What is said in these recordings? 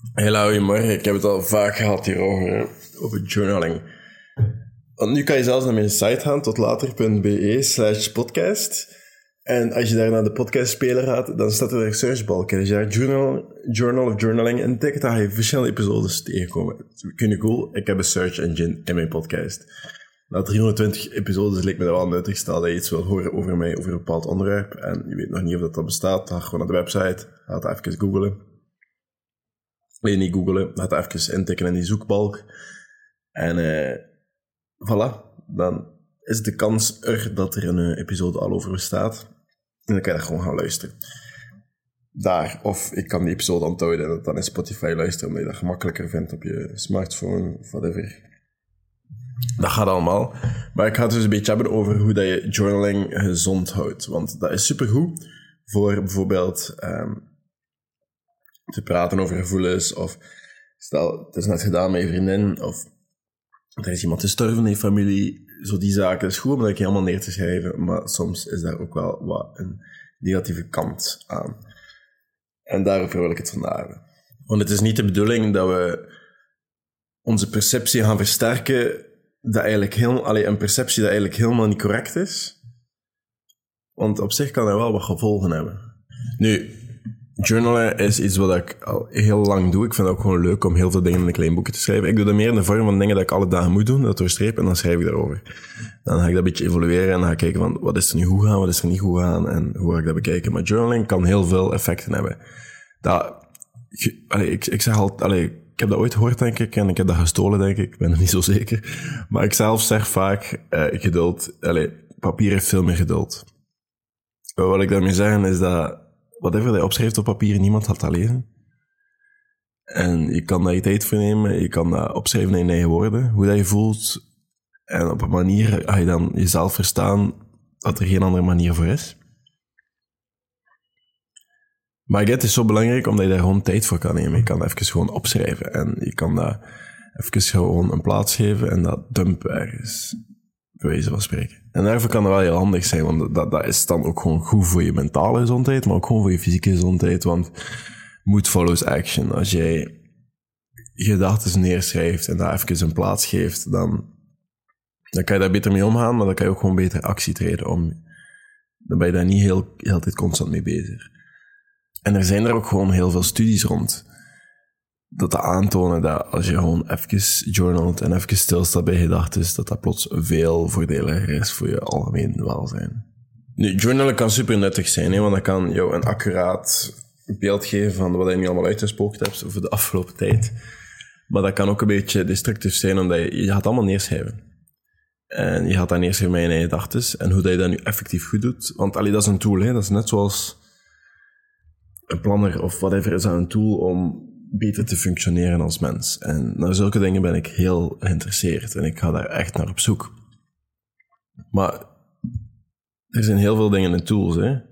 Hallo, goedemorgen. Ik heb het al vaak gehad hierover, hè, over journaling. Want nu kan je zelfs naar mijn site gaan, tot later.be slash podcast. En als je daar naar de podcastspeler gaat, dan staat er een searchbalk. Als je daar journal, journal of journaling intikt, dan ga je verschillende episodes tegenkomen. Kun je cool? Ik heb een search engine in mijn podcast. Na 320 episodes leek me dat wel nuttig. Stel dat je iets wil horen over mij, over een bepaald onderwerp, en je weet nog niet of dat, dat bestaat, dan ga gewoon naar de website, ga het even googlen. Nee, niet googlen, ga het even intikken in die zoekbalk. En eh, voilà, dan is de kans er dat er een eh, episode al over bestaat. En dan kan je gewoon gaan luisteren. Daar, of ik kan die episode onthouden en dan in Spotify luisteren, omdat je dat gemakkelijker vindt op je smartphone, of whatever. Dat gaat allemaal. Maar ik ga het dus een beetje hebben over hoe dat je journaling gezond houdt. Want dat is supergoed voor bijvoorbeeld ehm, te praten over gevoelens. Of stel, het is net gedaan met je vriendin. Of er is iemand gestorven in je familie. Zo die zaken. Is goed om dat helemaal neer te schrijven. Maar soms is daar ook wel wat een negatieve kant aan. En daarover wil ik het vandaag hebben. Want het is niet de bedoeling dat we onze perceptie gaan versterken dat eigenlijk helemaal, allee, een perceptie dat eigenlijk helemaal niet correct is. Want op zich kan dat wel wat gevolgen hebben. Nu, journalen is iets wat ik al heel lang doe. Ik vind het ook gewoon leuk om heel veel dingen in een klein boekje te schrijven. Ik doe dat meer in de vorm van dingen dat ik alle dagen moet doen, dat doorstrepen, en dan schrijf ik daarover. Dan ga ik dat een beetje evalueren en dan ga ik kijken van wat is er nu goed gaan, wat is er niet goed gaan en hoe ga ik dat bekijken. Maar journaling kan heel veel effecten hebben. Dat, ik, ik zeg altijd, ik heb dat ooit gehoord, denk ik, en ik heb dat gestolen, denk ik. Ik ben er niet zo zeker. Maar ik zelf zeg vaak, uh, geduld, papier heeft veel meer geduld. Wat ik daarmee zeggen is dat whatever je opschrijft op papier, niemand had dat lezen. En je kan daar je tijd voor nemen, je kan dat opschrijven in eigen woorden, hoe dat je voelt. En op een manier ga je dan jezelf verstaan dat er geen andere manier voor is. Maar het is zo belangrijk omdat je daar gewoon tijd voor kan nemen. Je kan even gewoon opschrijven en je kan dat even gewoon een plaats geven en dat dumpen ergens. Wijze van spreken. En daarvoor kan het wel heel handig zijn, want dat, dat is dan ook gewoon goed voor je mentale gezondheid, maar ook gewoon voor je fysieke gezondheid. Want mood follows action. Als jij gedachten neerschrijft en daar even een plaats geeft, dan, dan kan je daar beter mee omgaan, maar dan kan je ook gewoon beter actie treden om. Dan ben je daar niet heel, heel tijd constant mee bezig. En er zijn er ook gewoon heel veel studies rond. Dat te aantonen dat als je gewoon even journalt en even stilstaat bij gedachten, dat dat plots veel voordeliger is voor je algemeen welzijn. Nu, journalen kan super nuttig zijn, hè, want dat kan jou een accuraat beeld geven van wat je nu allemaal uitgespookt hebt over de afgelopen tijd. Maar dat kan ook een beetje destructief zijn, omdat je, je gaat allemaal neerschrijven. En je gaat dat neerschrijven met je gedachten en hoe dat je dat nu effectief goed doet. Want allee, dat is een tool, hè. dat is net zoals een planner of whatever is dat een tool om beter te functioneren als mens. En naar zulke dingen ben ik heel geïnteresseerd en ik ga daar echt naar op zoek. Maar er zijn heel veel dingen in tools, hè.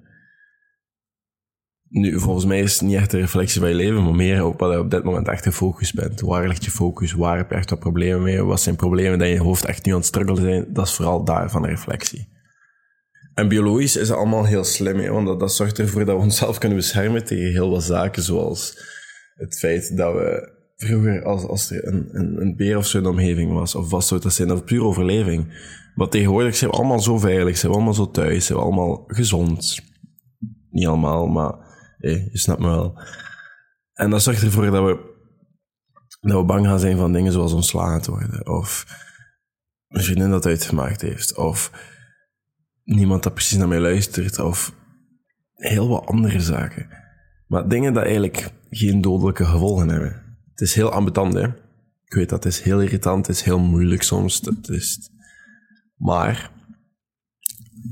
Nu, volgens mij is het niet echt een reflectie van je leven, maar meer op wat je op dit moment echt gefocust bent. Waar ligt je focus? Waar heb je echt wat problemen mee? Wat zijn problemen in je hoofd echt nu aan het struggelen zijn? Dat is vooral daarvan een reflectie. En biologisch is het allemaal heel slim, hè, want dat zorgt ervoor dat we onszelf kunnen beschermen tegen heel wat zaken, zoals het feit dat we vroeger, als, als er een, een, een beer of zo in de omgeving was, of wat zou dat zijn, dat puur overleving. Maar tegenwoordig zijn we allemaal zo veilig, zijn we allemaal zo thuis, zijn we allemaal gezond. Niet allemaal, maar je snapt me wel. En dat zorgt ervoor dat we, dat we bang gaan zijn van dingen zoals ontslagen te worden, of een vriendin dat uitgemaakt heeft, of niemand dat precies naar mij luistert, of heel wat andere zaken. Maar dingen dat eigenlijk geen dodelijke gevolgen hebben. Het is heel ambetant, hè. Ik weet dat het is heel irritant, het is heel moeilijk soms. Het is... Maar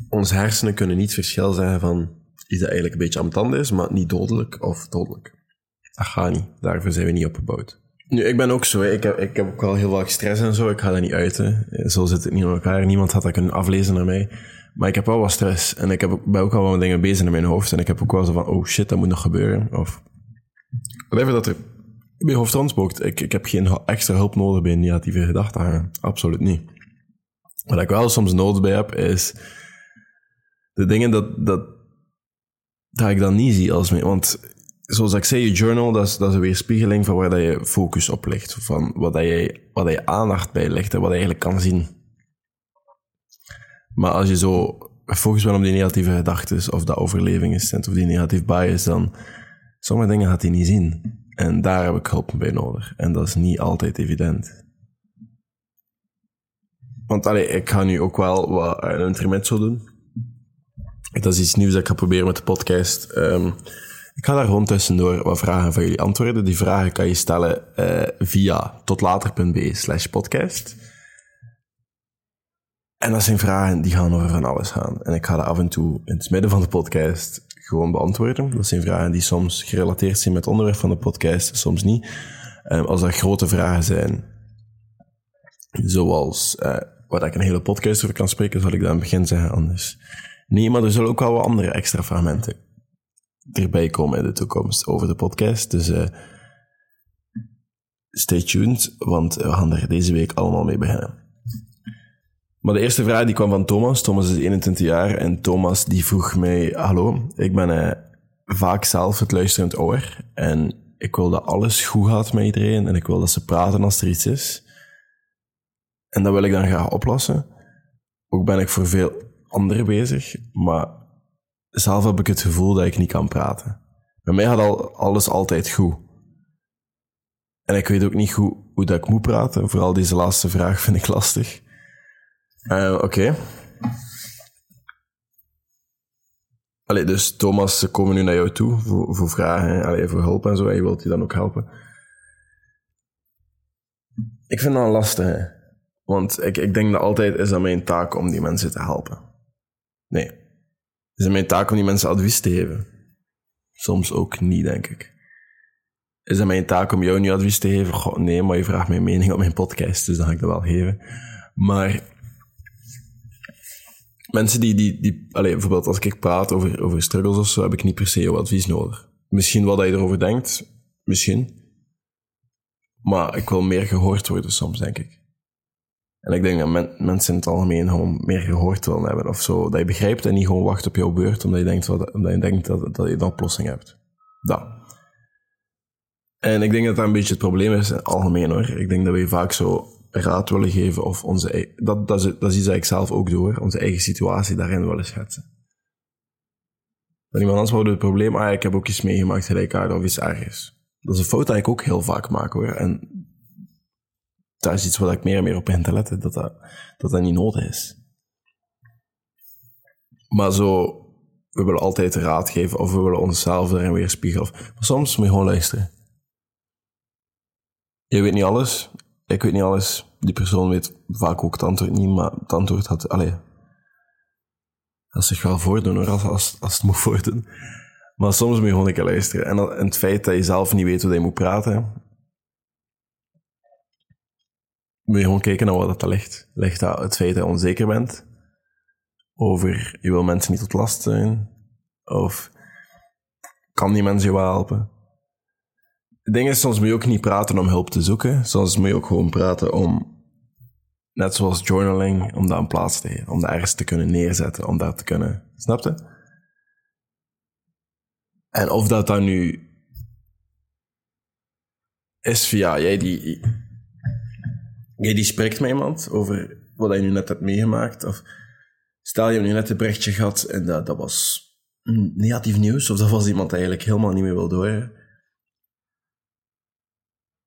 onze hersenen kunnen niet verschil zeggen van iets dat eigenlijk een beetje ambetant is, maar niet dodelijk of dodelijk. Dat gaat niet. Daarvoor zijn we niet opgebouwd. Nu, ik ben ook zo. Ik, heb, ik heb ook wel heel veel stress en zo. Ik ga dat niet uiten. Zo zit het niet in elkaar. Niemand had dat kunnen aflezen naar mij. Maar ik heb wel wat stress. En ik heb, ook- ben ook al wat dingen bezig in mijn hoofd. En ik heb ook wel zo van, oh shit, dat moet nog gebeuren. Of whatever dat er in mijn hoofd rondspookt. Ik, ik heb geen extra hulp nodig bij negatieve gedachten hangen. Absoluut niet. Wat ik wel soms nodig bij heb, is de dingen dat, dat, dat ik dan niet zie als mijn... Want zoals ik zei, je journal, dat is, dat is een weerspiegeling van waar dat je focus op ligt. Van wat, dat je, wat dat je aandacht bij legt en wat je eigenlijk kan zien. Maar als je zo gefocust bent op die negatieve gedachten, of dat overleving is, of die negatieve bias, dan sommige dingen gaat hij niet zien. En daar heb ik hulp bij nodig. En dat is niet altijd evident. Want allee, ik ga nu ook wel wat een intermezzo doen. Dat is iets nieuws dat ik ga proberen met de podcast. Um, ik ga daar gewoon tussendoor wat vragen van jullie antwoorden. Die vragen kan je stellen uh, via totlater.be slash podcast. En dat zijn vragen die gaan over van alles gaan. En ik ga dat af en toe in het midden van de podcast gewoon beantwoorden. Dat zijn vragen die soms gerelateerd zijn met het onderwerp van de podcast, soms niet. Um, als dat grote vragen zijn, zoals uh, waar ik een hele podcast over kan spreken, zal ik dat aan het begin zeggen anders. Nee, maar er zullen ook wel wat andere extra fragmenten erbij komen in de toekomst over de podcast. Dus uh, stay tuned, want we gaan er deze week allemaal mee beginnen. Maar de eerste vraag die kwam van Thomas. Thomas is 21 jaar en Thomas die vroeg mij: Hallo, ik ben uh, vaak zelf het luisterend oor en ik wil dat alles goed gaat met iedereen en ik wil dat ze praten als er iets is. En dat wil ik dan graag oplossen. Ook ben ik voor veel anderen bezig, maar zelf heb ik het gevoel dat ik niet kan praten. Bij mij gaat al, alles altijd goed. En ik weet ook niet goed hoe dat ik moet praten. Vooral deze laatste vraag vind ik lastig. Uh, Oké. Allee, dus Thomas, ze komen nu naar jou toe voor, voor vragen, allee, voor hulp en zo. Je wilt die dan ook helpen. Ik vind dat lastig, Want ik, ik denk dat altijd is dat mijn taak om die mensen te helpen. Nee. Is het mijn taak om die mensen advies te geven? Soms ook niet, denk ik. Is het mijn taak om jou nu advies te geven? God, nee, maar je vraagt mijn mening op mijn podcast, dus dan ga ik dat wel geven. Maar mensen die, die, die allez, bijvoorbeeld als ik praat over, over struggles of zo, heb ik niet per se jouw advies nodig. Misschien wat je erover denkt, misschien. Maar ik wil meer gehoord worden soms, denk ik. En ik denk dat mensen in het algemeen gewoon meer gehoord willen hebben of zo. Dat je begrijpt en niet gewoon wacht op jouw beurt omdat je denkt, wat, omdat je, denkt dat, dat je een oplossing hebt. Dat. En ik denk dat dat een beetje het probleem is in het algemeen hoor. Ik denk dat we vaak zo raad willen geven of onze, dat, dat, is, dat is iets dat ik zelf ook doe hoor. Onze eigen situatie daarin willen schetsen. Dat iemand anders wordt het probleem, ah ik heb ook iets meegemaakt gelijk of iets ergens. Dat is een fout dat ik ook heel vaak maak hoor. En dat is iets waar ik meer en meer op begin te letten, dat dat, dat, dat niet nodig is. Maar zo, we willen altijd raad geven of we willen onszelf daarin weer spiegelen. Maar soms moet je gewoon luisteren. Je weet niet alles, ik weet niet alles. Die persoon weet vaak ook het antwoord niet, maar het antwoord had, allee, dat zich wel voordoen hoor, als, als, als het moet voordoen. Maar soms moet je gewoon een luisteren. En, en het feit dat je zelf niet weet hoe je moet praten, moet je gewoon kijken naar wat dat ligt. Ligt dat het feit dat je onzeker bent over je wil mensen niet tot last zijn? Of kan die mensen je wel helpen? Het ding is, soms moet je ook niet praten om hulp te zoeken. Soms moet je ook gewoon praten om, net zoals journaling, om dat een plaats te geven. Om dat ergens te kunnen neerzetten, om dat te kunnen... Snap je? En of dat dan nu is via jij die jij die spreekt met iemand over wat hij nu net hebt meegemaakt. Of stel je nu net een berichtje gehad en dat, dat was negatief nieuws. Of dat was iemand eigenlijk helemaal niet meer wil horen.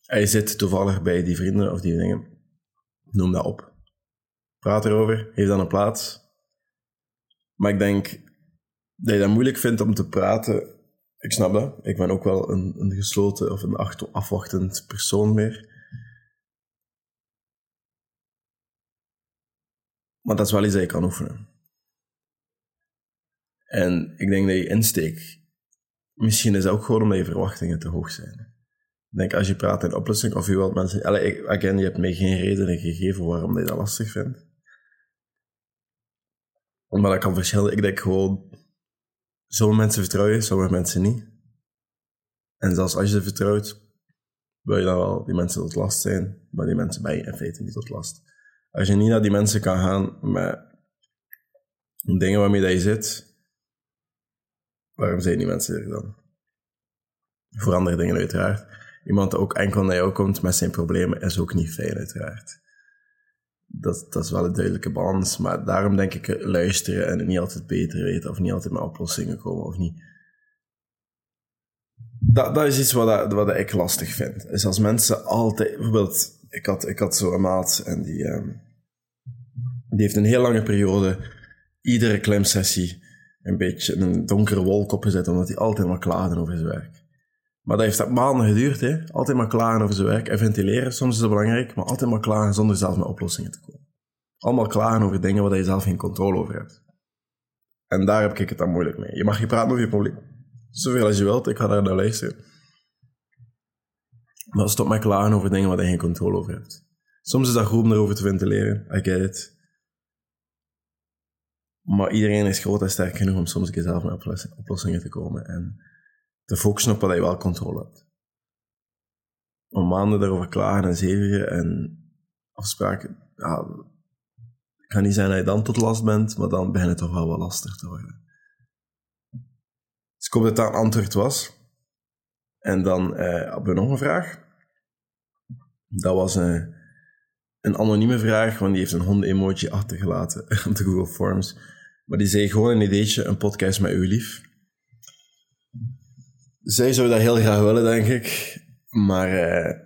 Hij zit toevallig bij die vrienden of die dingen. Noem dat op. Praat erover. Geef dan een plaats. Maar ik denk dat je dat moeilijk vindt om te praten. Ik snap dat. Ik ben ook wel een, een gesloten of een afwachtend persoon meer. Maar dat is wel iets dat je kan oefenen. En ik denk dat je insteek, misschien is dat ook gewoon omdat je verwachtingen te hoog zijn. Denk als je praat in oplossing of je wilt mensen. Allee, again, je hebt mij geen redenen gegeven waarom je dat lastig vindt. Maar dat kan verschillen. Ik denk gewoon. Sommige mensen vertrouwen sommige mensen niet. En zelfs als je ze vertrouwt, wil je dan wel die mensen tot last zijn, maar die mensen ben je in feite niet tot last. Als je niet naar die mensen kan gaan met dingen waarmee je zit, waarom zijn die mensen er dan? Voor andere dingen uiteraard. Iemand ook enkel naar jou komt met zijn problemen is ook niet fijn uiteraard. Dat, dat is wel een duidelijke balans, maar daarom denk ik luisteren en niet altijd beter weten of niet altijd met oplossingen komen of niet. Dat, dat is iets wat, wat ik lastig vind. Is als mensen altijd, bijvoorbeeld, ik had, ik had zo'n maat en die, um, die heeft een heel lange periode iedere klimsessie een beetje een donkere wolk opgezet, omdat hij altijd maar klaagde over zijn werk. Maar dat heeft maanden geduurd, hè. Altijd maar klagen over zijn werk en ventileren, soms is dat belangrijk, maar altijd maar klagen zonder zelf met oplossingen te komen. Allemaal klagen over dingen waar je zelf geen controle over hebt. En daar heb ik het dan moeilijk mee. Je mag je praten over je probleem. Zoveel als je wilt, ik ga daar naar luisteren. Maar stop met klagen over dingen waar je geen controle over hebt. Soms is dat goed om erover te ventileren, I get it. Maar iedereen is groot en sterk genoeg om soms een keer zelf met oplossingen te komen. En te focussen op wat je wel controle hebt. Om maanden daarover klagen en zeveren en afspraken. Ja, het kan niet zijn dat je dan tot last bent, maar dan begint het toch wel wat lastig te worden. Dus ik hoop dat dat een antwoord was. En dan eh, hebben we nog een vraag. Dat was een, eh, een anonieme vraag, want die heeft een honden-emoji achtergelaten op de Google Forms. Maar die zei gewoon een ideetje, een podcast met uw lief. Zij zou dat heel graag willen, denk ik. Maar uh,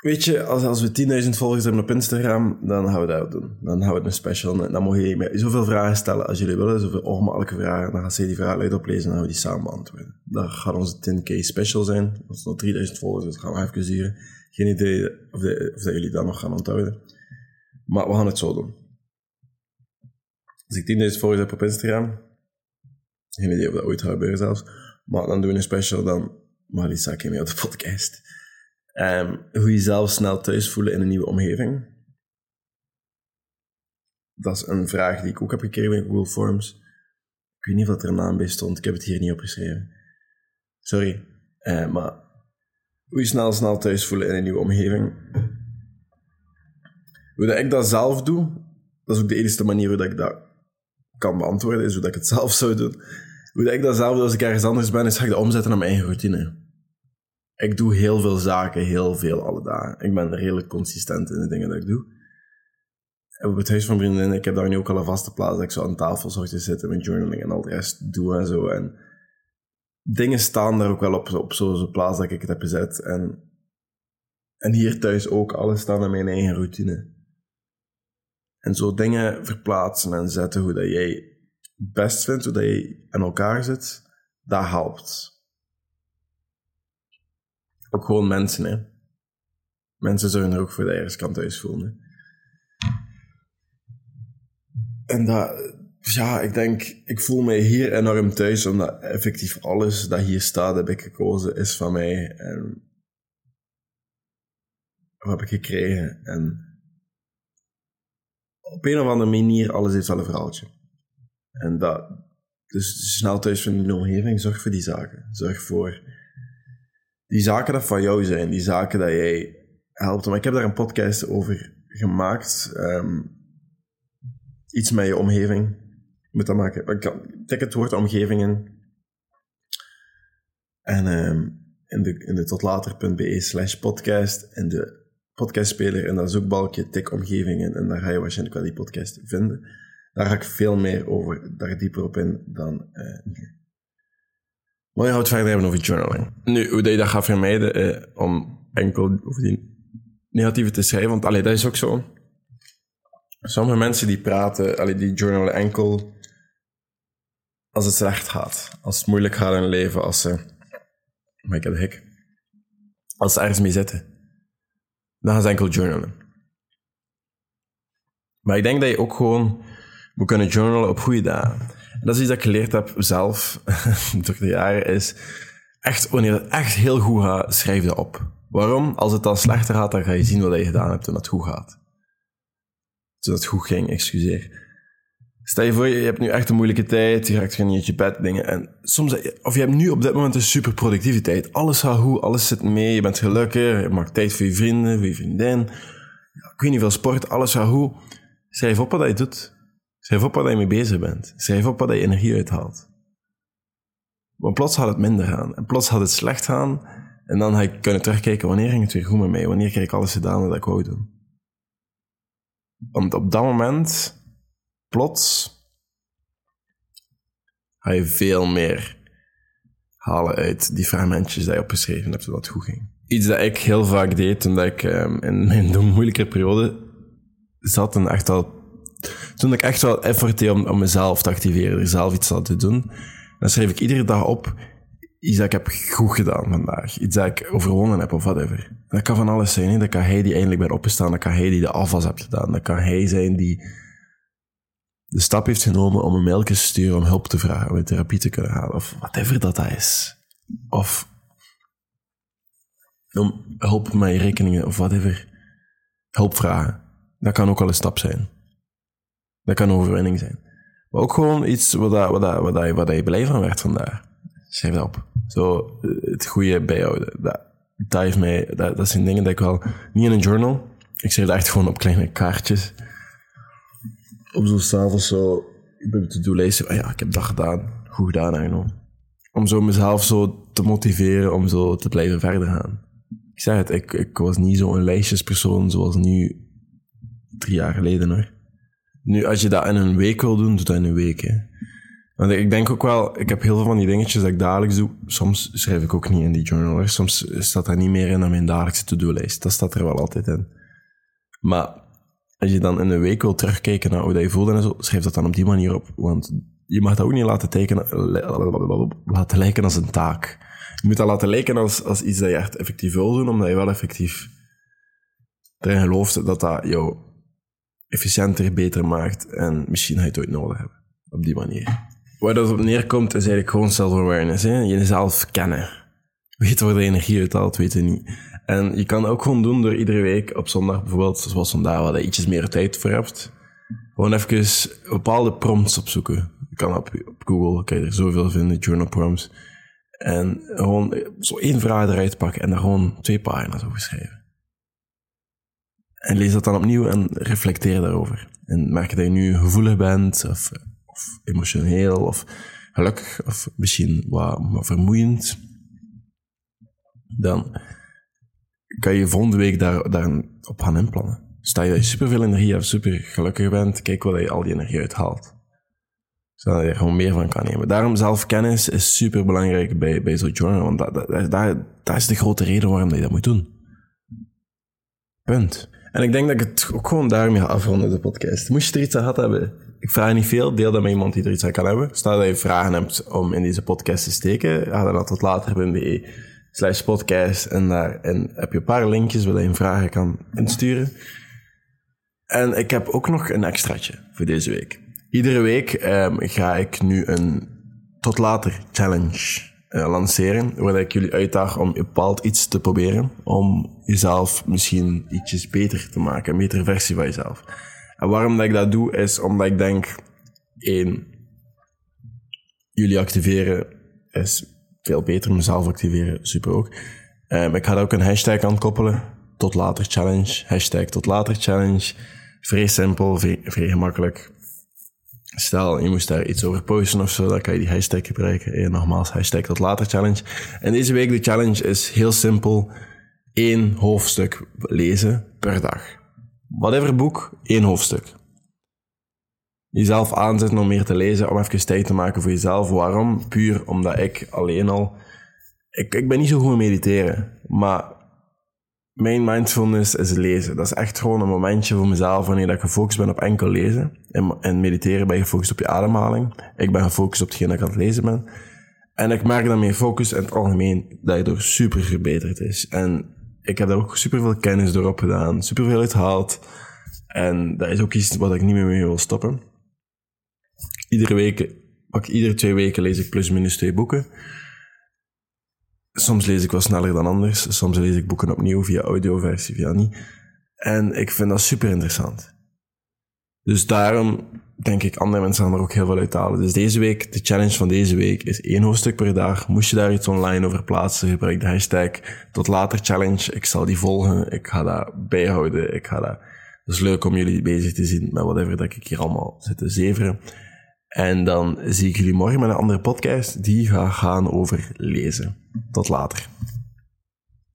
weet je, als, als we 10.000 volgers hebben op Instagram, dan gaan we dat doen. Dan gaan we een special. Dan mogen jullie zoveel vragen stellen als jullie willen, zoveel ongemakkelijke vragen. Dan gaan ze die vragen uit oplezen en dan gaan we die samen beantwoorden. Dat gaat onze 10k special zijn. Als het nog 3000 volgers is, gaan we even duren. Geen idee of, de, of dat jullie dat nog gaan onthouden. Maar we gaan het zo doen. Als ik 10.000 volgers heb op Instagram, geen idee of dat ooit gaat gebeuren zelfs, maar dan doen we een special, dan mag Lisa mee op de podcast. Hoe je jezelf snel thuis voelen in een nieuwe omgeving. Dat is een vraag die ik ook heb gekregen in Google Forms. Ik weet niet of er een naam bij stond, ik heb het hier niet opgeschreven. Sorry. Uh, maar hoe je snel snel thuis voelen in een nieuwe omgeving. Hoe dat ik dat zelf doe, dat is ook de enige manier hoe dat ik dat kan beantwoorden, is hoe dat ik het zelf zou doen. Hoe ik dat als ik ergens anders ben, is ga ik dat omzetten naar mijn eigen routine. Ik doe heel veel zaken, heel veel alle dagen. Ik ben redelijk consistent in de dingen dat ik doe. En op het huis van vriendinnen, ik heb daar nu ook al een vaste plaats dat ik zo aan tafel zorg te zitten met journaling en al de rest doe en zo. En dingen staan daar ook wel op, op zo'n plaats dat ik het heb gezet. En, en hier thuis ook, alles staat naar mijn eigen routine. En zo dingen verplaatsen en zetten hoe dat jij best vindt, hoe dat je in elkaar zit, dat helpt. Ook gewoon mensen, hè. Mensen zullen er ook voor de ergens kan thuis voelen. En dat, ja, ik denk, ik voel mij hier enorm thuis, omdat effectief alles dat hier staat, heb ik gekozen, is van mij. En wat heb ik gekregen? En op een of andere manier, alles heeft wel een verhaaltje. En dat, dus snel thuis in de omgeving, zorg voor die zaken. Zorg voor die zaken dat van jou zijn, die zaken dat jij helpt. Maar ik heb daar een podcast over gemaakt. Um, iets met je omgeving. Moet dat maken. Ik kan, tik het woord omgevingen. En um, in de, in de totlater.be slash podcast. In de podcastspeler en dat zoekbalkje tik omgevingen. En daar ga je waarschijnlijk wel die podcast vinden. Daar ga ik veel meer over, daar dieper op in dan uh, nu. Maar je houdt verder hebben over journaling. Nu, hoe je dat gaat vermijden uh, om enkel over die negatieve te schrijven, want allee, dat is ook zo. Sommige mensen die praten, allee, die journalen enkel als het slecht gaat. Als het moeilijk gaat in hun leven, als ze... Maar ik heb hek. Als ze ergens mee zitten. Dan gaan ze enkel journalen. Maar ik denk dat je ook gewoon we kunnen journalen op goede dagen. En dat is iets dat ik geleerd heb zelf door de jaren, is echt, wanneer het echt heel goed gaat, schrijf dat op. Waarom? Als het dan slechter gaat, dan ga je zien wat je gedaan hebt toen het goed gaat. Toen het goed ging, excuseer. Stel je voor, je hebt nu echt een moeilijke tijd, je raakt niet uit je bed, dingen. En soms, of je hebt nu op dit moment een super productiviteit. Alles gaat goed, alles zit mee, je bent gelukkig, je maakt tijd voor je vrienden, voor je vriendin. ik weet niet veel sport, alles gaat goed. Schrijf op wat je doet. Schrijf op waar je mee bezig bent. Schrijf op waar je energie uithaalt. Maar plots gaat het minder gaan. En plots gaat het slecht gaan. En dan ga ik kunnen terugkijken, wanneer ging het weer goed mij? Wanneer kreeg ik alles gedaan wat ik wou doen? Want op dat moment, plots, ga je veel meer halen uit die fragmentjes die je opgeschreven hebt, zodat het goed ging. Iets dat ik heel vaak deed toen ik um, in mijn moeilijke periode zat en echt al... Toen ik echt wel effort deed om, om mezelf te activeren, er zelf iets aan te doen, dan schreef ik iedere dag op iets dat ik heb goed gedaan vandaag. Iets dat ik overwonnen heb of whatever. Dat kan van alles zijn. Hè? Dat kan hij die eindelijk ben opgestaan. Dat kan hij die de afwas heeft gedaan. Dat kan hij zijn die de stap heeft genomen om een mailtje te sturen om hulp te vragen, om een therapie te kunnen halen. Of whatever dat, dat is. Of om hulp met rekeningen of whatever. Hulp vragen. Dat kan ook al een stap zijn. Dat kan een overwinning zijn. Maar ook gewoon iets wat, dat, wat, dat, wat, dat, wat je blij van werd vandaag. Schrijf dat op. Zo, het goede bijhouden. Dat, dat, heeft mij, dat, zijn dingen dat ik wel... Niet in een journal. Ik schrijf dat echt gewoon op kleine kaartjes. Op zo s'avonds zo... Ik ben te doen lezen. Oh ja, ik heb dat gedaan. Goed gedaan, eigenlijk. Om zo mezelf zo te motiveren om zo te blijven verder gaan. Ik zeg het, ik, ik was niet zo'n lijstjespersoon zoals nu drie jaar geleden hoor. Nu, als je dat in een week wil doen, doe dat in een week. Hè. Want ik denk ook wel, ik heb heel veel van die dingetjes dat ik dagelijks doe. Soms schrijf ik ook niet in die journal. Soms staat dat niet meer in dan mijn dagelijkse to-do-lijst. Dat staat er wel altijd in. Maar als je dan in een week wil terugkijken naar hoe dat je voelde en zo, schrijf dat dan op die manier op. Want je mag dat ook niet laten, tekenen, lijken als een taak. Je moet dat laten lijken als, als iets dat je echt effectief wil doen, omdat je wel effectief erin gelooft dat dat jou efficiënter, beter maakt en misschien ga je het ooit nodig hebben. Op die manier. Waar dat op neerkomt, is eigenlijk gewoon self-awareness. Jezelf kennen. Weet waar de energie uithaalt, weet je niet. En je kan ook gewoon doen door iedere week op zondag bijvoorbeeld, zoals vandaag, waar je ietsjes meer tijd voor hebt. Gewoon even bepaalde prompts opzoeken. Je kan op, op Google, kan je er zoveel vinden, journal prompts. En gewoon zo één vraag eruit pakken en daar gewoon twee pagina's over schrijven. En lees dat dan opnieuw en reflecteer daarover. En merk dat je nu gevoelig bent, of of emotioneel, of gelukkig, of misschien wat, vermoeiend, dan kan je volgende week daar, daar op gaan inplannen. Sta je dat je superveel energie hebt, super gelukkig bent, kijk wat je al die energie uithaalt. Zodat je er gewoon meer van kan nemen. Daarom zelfkennis is super belangrijk bij, bij zo'n journal, want dat, dat is de grote reden waarom je dat moet doen. Punt. En ik denk dat ik het ook gewoon daarmee ga afronden, de podcast. Moest je er iets aan gehad hebben, ik vraag niet veel, deel dat met iemand die er iets aan kan hebben. Stel dat je vragen hebt om in deze podcast te steken, ga dan tot later.be slash podcast en daarin heb je een paar linkjes waar je vragen kan insturen. En ik heb ook nog een extraatje voor deze week. Iedere week um, ga ik nu een tot later challenge uh, lanceren, waar ik jullie uitdaag om bepaald iets te proberen, om jezelf misschien ietsjes beter te maken, een betere versie van jezelf. En waarom dat ik dat doe, is omdat ik denk, één, jullie activeren is veel beter, mezelf activeren, super ook. Um, ik ga daar ook een hashtag aan koppelen, tot later challenge, hashtag tot later challenge. Vrij simpel, vrij gemakkelijk. Stel, je moest daar iets over posten of zo, dan kan je die hashtag gebruiken. En nogmaals, hashtag tot later challenge. En deze week de challenge is heel simpel. één hoofdstuk lezen per dag whatever boek, één hoofdstuk. Jezelf aanzetten om meer te lezen, om even tijd te maken voor jezelf. Waarom? Puur omdat ik alleen al... Ik, ik ben niet zo goed in mediteren, maar mijn mindfulness is lezen. Dat is echt gewoon een momentje voor mezelf wanneer ik gefocust ben op enkel lezen. En, en mediteren ben je gefocust op je ademhaling. Ik ben gefocust op hetgeen dat ik aan het lezen ben. En ik merk dat mijn focus in het algemeen daardoor super verbeterd is. En ik heb daar ook superveel kennis door opgedaan, superveel uitgehaald. En dat is ook iets wat ik niet meer mee wil stoppen. Iedere week, pak iedere twee weken lees ik plus minus twee boeken. Soms lees ik wel sneller dan anders. Soms lees ik boeken opnieuw via audioversie, via niet. En ik vind dat super interessant. Dus daarom denk ik, andere mensen gaan er ook heel veel uit halen. Dus deze week, de challenge van deze week is één hoofdstuk per dag. Moest je daar iets online over plaatsen, gebruik de hashtag tot later challenge. Ik zal die volgen. Ik ga dat bijhouden. Ik ga dat... Het is leuk om jullie bezig te zien met whatever dat ik hier allemaal zit te zeveren. En dan zie ik jullie morgen met een andere podcast die gaat gaan over lezen. Tot later.